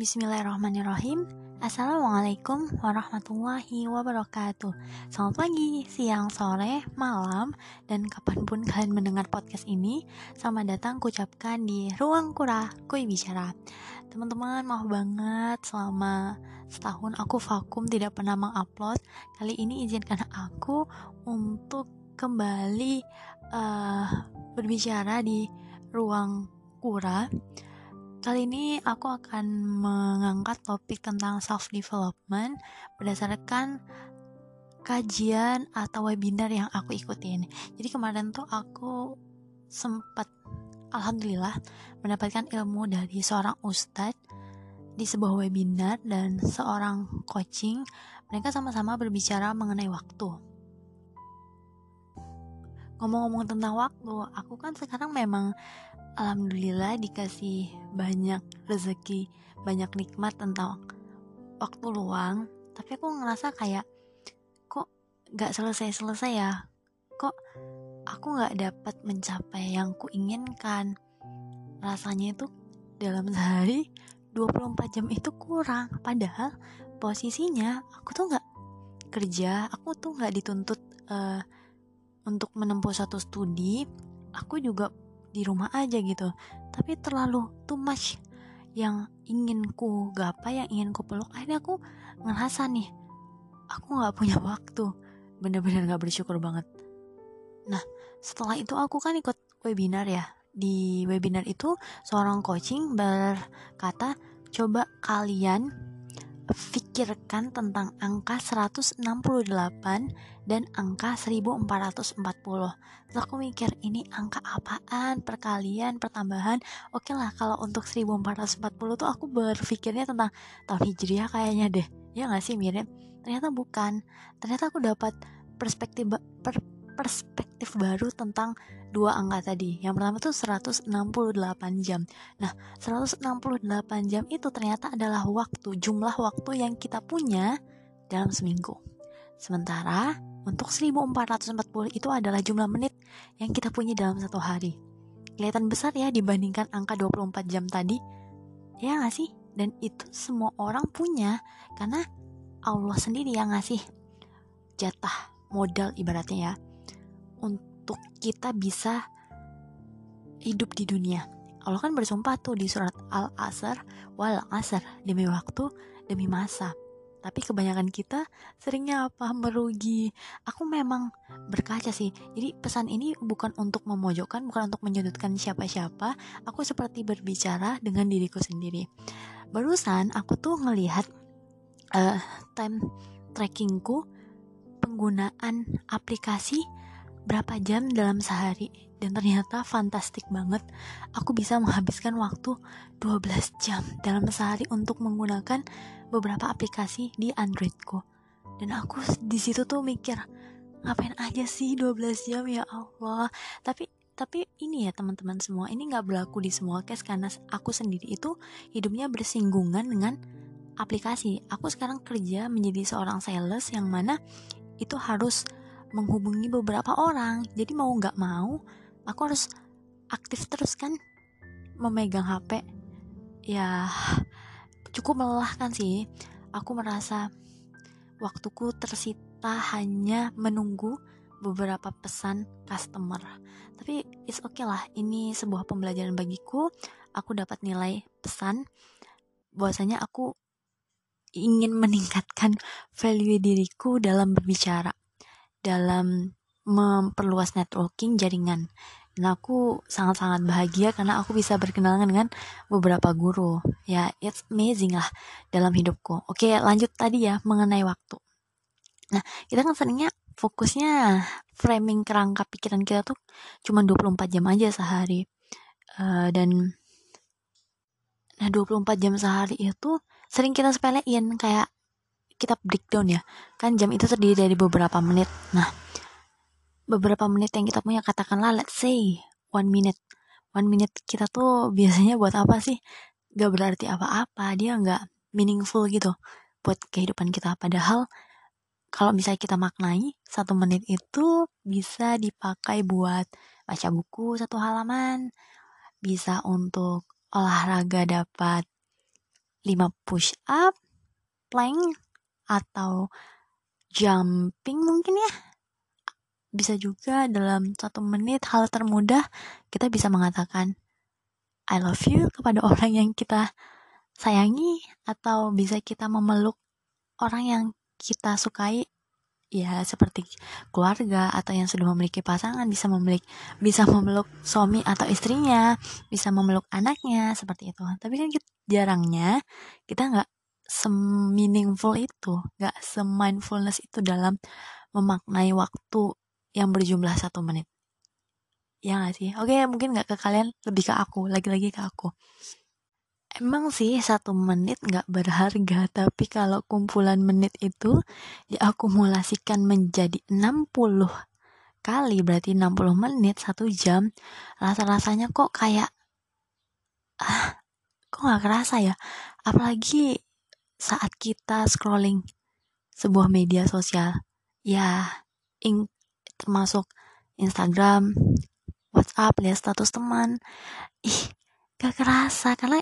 Bismillahirrahmanirrahim. Assalamualaikum warahmatullahi wabarakatuh. Selamat pagi, siang, sore, malam Dan kapan pun kalian mendengar podcast ini Selamat datang kucapkan di Ruang Kura Kui Bicara. Teman-teman maaf banget selama setahun aku vakum tidak pernah mengupload. Kali ini izinkan aku untuk kembali uh, berbicara di Ruang Kura Kali ini aku akan mengangkat topik tentang self development berdasarkan kajian atau webinar yang aku ikutin. Jadi kemarin tuh aku sempat alhamdulillah mendapatkan ilmu dari seorang ustadz di sebuah webinar dan seorang coaching. Mereka sama-sama berbicara mengenai waktu. Ngomong-ngomong tentang waktu, aku kan sekarang memang alhamdulillah dikasih banyak rezeki banyak nikmat tentang waktu luang. Tapi aku ngerasa kayak kok gak selesai-selesai ya? Kok aku gak dapat mencapai yang ku inginkan rasanya itu dalam sehari 24 jam itu kurang. Padahal posisinya aku tuh gak kerja aku tuh gak dituntut uh, untuk menempuh satu studi. Aku juga di rumah aja gitu. Tapi terlalu too much yang ingin ku gapai yang ingin ku peluk. Akhirnya aku ngerasa nih aku nggak punya waktu. Bener-bener nggak bersyukur banget. Nah setelah itu aku kan ikut webinar ya. Di webinar itu seorang coaching berkata coba kalian pikirkan tentang angka 168 dan angka 1440 terus aku mikir ini angka apaan? Perkalian pertambahan? Oke lah kalau untuk 1440 tuh aku berpikirnya tentang tahun hijriah kayaknya deh. Ya gak sih mirip ternyata bukan. Ternyata aku dapat perspektif per, perspektif baru tentang dua angka tadi. Yang pertama tuh 168 jam. Nah, 168 jam itu ternyata adalah waktu, jumlah waktu yang kita punya dalam seminggu. Sementara untuk 1440 itu adalah jumlah menit yang kita punya dalam satu hari. Kelihatan besar ya dibandingkan angka 24 jam tadi. Ya gak sih? Dan itu semua orang punya karena Allah sendiri yang ngasih jatah modal ibaratnya ya untuk kita bisa hidup di dunia. Allah kan bersumpah tuh di surat Al-Asr wal asr demi waktu demi masa. Tapi kebanyakan kita seringnya apa merugi. Aku memang berkaca sih. Jadi pesan ini bukan untuk memojokkan, bukan untuk menyudutkan siapa-siapa. Aku seperti berbicara dengan diriku sendiri. Barusan aku tuh ngelihat uh, time trackingku penggunaan aplikasi berapa jam dalam sehari. Dan ternyata fantastik banget. Aku bisa menghabiskan waktu 12 jam dalam sehari untuk menggunakan beberapa aplikasi di Androidku. Dan aku di situ tuh mikir ngapain aja sih 12 jam ya Allah? Tapi tapi ini ya teman-teman semua ini nggak berlaku di semua case karena aku sendiri itu hidupnya bersinggungan dengan aplikasi. Aku sekarang kerja menjadi seorang sales yang mana itu harus menghubungi beberapa orang. Jadi mau nggak mau aku harus aktif terus kan memegang HP ya cukup melelahkan sih. Aku merasa waktuku tersita hanya menunggu beberapa pesan customer. Tapi it's okay lah ini sebuah pembelajaran bagiku. Aku dapat nilai pesan. Bahwasanya aku ingin meningkatkan value diriku dalam berbicara dalam memperluas networking jaringan. Dan aku sangat-sangat bahagia karena aku bisa berkenalan dengan beberapa guru. Ya, it's amazing lah dalam hidupku. Oke, lanjut tadi ya mengenai waktu. Nah, kita kan seringnya fokusnya framing kerangka pikiran kita tuh cuma 24 jam aja sehari. Uh, dan nah 24 jam sehari itu sering kita sepelein kayak kita breakdown ya. Kan jam itu terdiri dari beberapa menit. Nah beberapa menit yang kita punya katakanlah let's say one minute. One minute kita tuh biasanya buat apa sih? Gak berarti apa-apa dia gak meaningful gitu buat kehidupan kita. Padahal kalau misalnya kita maknai satu menit itu bisa dipakai buat baca buku satu halaman bisa untuk olahraga dapat 5 push up, plank, atau jumping mungkin ya. Bisa juga dalam satu menit hal termudah kita bisa mengatakan I love you kepada orang yang kita sayangi atau bisa kita memeluk orang yang kita sukai ya seperti keluarga atau yang sudah memiliki pasangan bisa memeluk bisa memeluk suami atau istrinya bisa memeluk anaknya seperti itu tapi kan kita, jarangnya kita nggak semeaningful itu nggak semindfulness itu dalam memaknai waktu yang berjumlah satu menit. Ya gak sih? Oke mungkin nggak ke kalian lebih ke aku lagi-lagi ke aku. Emang sih satu menit nggak berharga, tapi kalau kumpulan menit itu diakumulasikan menjadi 60 kali, berarti 60 menit, satu jam, rasa-rasanya kok kayak, ah, kok nggak kerasa ya? Apalagi saat kita scrolling sebuah media sosial, ya, ing, termasuk Instagram, WhatsApp, lihat status teman, ih, gak kerasa karena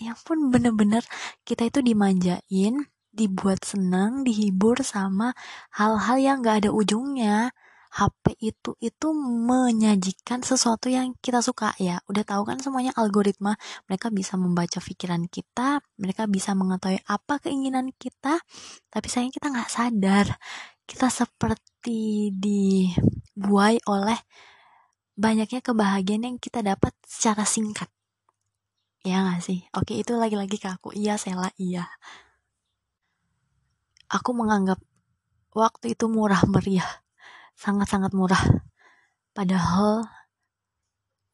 ya pun bener-bener kita itu dimanjain dibuat senang dihibur sama hal-hal yang gak ada ujungnya HP itu itu menyajikan sesuatu yang kita suka ya udah tahu kan semuanya algoritma mereka bisa membaca pikiran kita mereka bisa mengetahui apa keinginan kita tapi sayang kita nggak sadar kita seperti dibuai oleh banyaknya kebahagiaan yang kita dapat secara singkat Ya gak sih? Oke itu lagi-lagi ke aku. Iya Sela, iya. Aku menganggap waktu itu murah meriah. Sangat-sangat murah. Padahal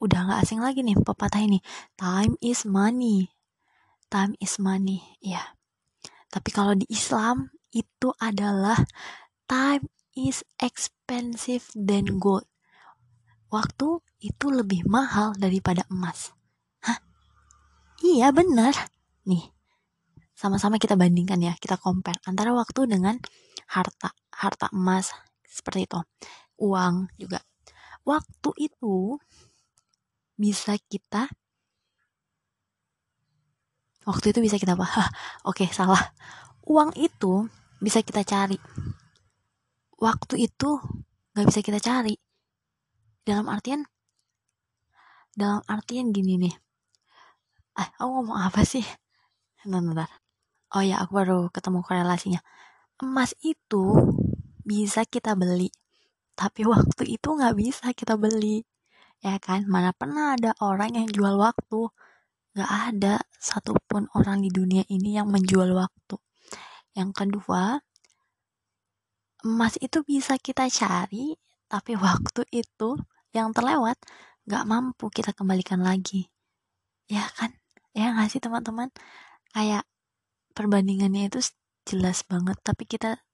udah gak asing lagi nih pepatah ini. Time is money. Time is money. Ya. Tapi kalau di Islam itu adalah time is expensive than gold. Waktu itu lebih mahal daripada emas. Iya bener. Nih, sama-sama kita bandingkan ya, kita compare antara waktu dengan harta, harta emas seperti itu, uang juga. Waktu itu bisa kita waktu itu bisa kita apa? Oke, okay, salah. Uang itu bisa kita cari. Waktu itu nggak bisa kita cari. Dalam artian dalam artian gini nih eh aku ngomong apa sih bentar, bentar. oh ya aku baru ketemu korelasinya emas itu bisa kita beli. Tapi waktu itu nggak bisa kita beli. Ya kan? Mana pernah ada orang yang jual waktu. Nggak ada satupun orang di dunia ini yang menjual waktu. Yang kedua emas itu bisa kita cari tapi waktu itu yang terlewat nggak mampu kita kembalikan lagi. Ya kan? Ya nggak sih teman-teman? Kayak perbandingannya itu jelas banget tapi kita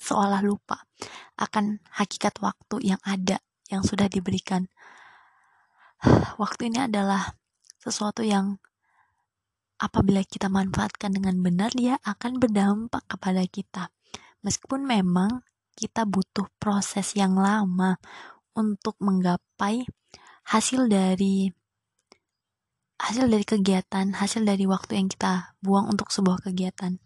seolah lupa akan hakikat waktu yang ada yang sudah diberikan waktu ini adalah sesuatu yang apabila kita manfaatkan dengan benar dia akan berdampak kepada kita meskipun memang kita butuh proses yang lama untuk menggapai hasil dari hasil dari kegiatan, hasil dari waktu yang kita buang untuk sebuah kegiatan.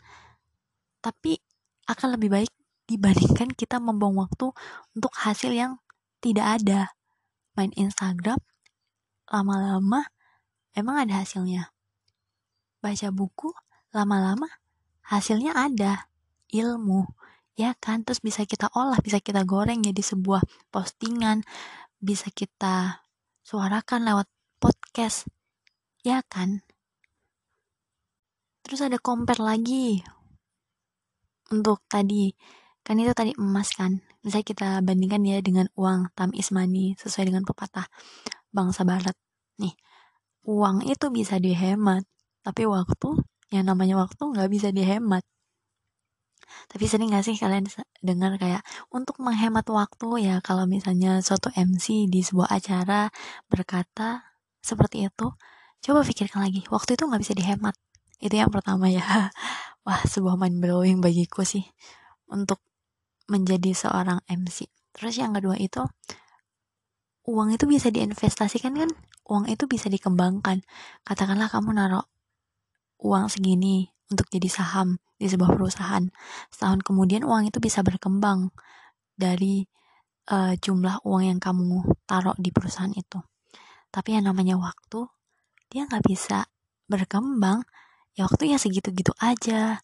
Tapi akan lebih baik dibandingkan kita membuang waktu untuk hasil yang tidak ada. Main Instagram, lama-lama emang ada hasilnya. Baca buku, lama-lama hasilnya ada. Ilmu, ya kan? Terus bisa kita olah, bisa kita goreng jadi sebuah postingan, bisa kita suarakan lewat podcast ya kan terus ada compare lagi untuk tadi kan itu tadi emas kan misalnya kita bandingkan ya dengan uang tam ismani sesuai dengan pepatah bangsa barat nih uang itu bisa dihemat tapi waktu yang namanya waktu nggak bisa dihemat tapi sering gak sih kalian dengar kayak untuk menghemat waktu ya kalau misalnya suatu MC di sebuah acara berkata seperti itu Coba pikirkan lagi, waktu itu nggak bisa dihemat. Itu yang pertama ya. Wah, sebuah mind blowing bagiku sih untuk menjadi seorang MC. Terus yang kedua itu uang itu bisa diinvestasikan kan? Uang itu bisa dikembangkan. Katakanlah kamu naruh uang segini untuk jadi saham di sebuah perusahaan. Setahun kemudian uang itu bisa berkembang dari uh, jumlah uang yang kamu taruh di perusahaan itu. Tapi yang namanya waktu, dia nggak bisa berkembang. Ya waktu ya segitu-gitu aja.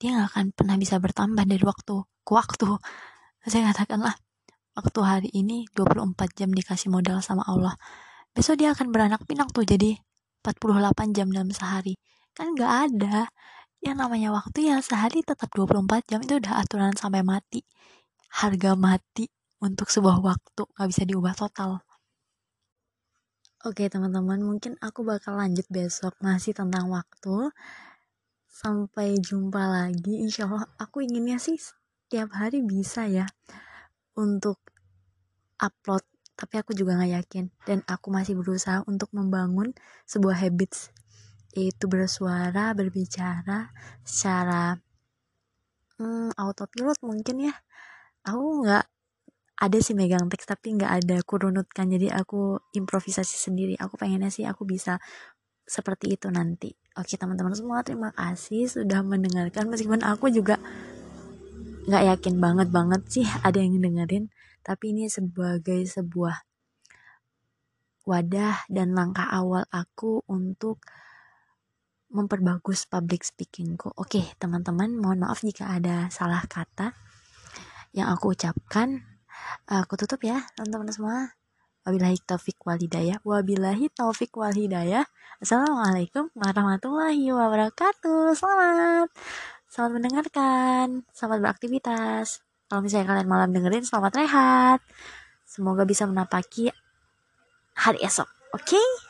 Dia nggak akan pernah bisa bertambah dari waktu waktu. Saya katakanlah, waktu hari ini 24 jam dikasih modal sama Allah. Besok dia akan beranak pinak tuh jadi 48 jam dalam sehari. Kan nggak ada. Yang namanya waktu ya sehari tetap 24 jam itu udah aturan sampai mati. Harga mati untuk sebuah waktu gak bisa diubah total oke teman-teman mungkin aku bakal lanjut besok masih tentang waktu sampai jumpa lagi insya Allah aku inginnya sih setiap hari bisa ya untuk upload tapi aku juga gak yakin. Dan aku masih berusaha untuk membangun sebuah habits yaitu bersuara berbicara secara hmm, autopilot mungkin ya. Aku nggak ada sih megang teks tapi nggak ada aku runutkan jadi aku improvisasi sendiri. Aku pengennya sih aku bisa seperti itu nanti. Oke teman-teman semua terima kasih sudah mendengarkan. Meskipun aku juga nggak yakin banget banget sih ada yang dengerin. Tapi ini sebagai sebuah wadah dan langkah awal aku untuk memperbagus public speakingku. Oke, teman-teman, mohon maaf jika ada salah kata yang aku ucapkan. Aku tutup ya teman-teman semua. Wabillahi taufik wal hidayah. Wabillahi taufik wal hidayah. Assalamualaikum warahmatullahi wabarakatuh. Selamat selamat mendengarkan. Selamat beraktivitas. Kalau misalnya kalian malam dengerin selamat rehat. Semoga bisa menapaki hari esok. Oke? okay?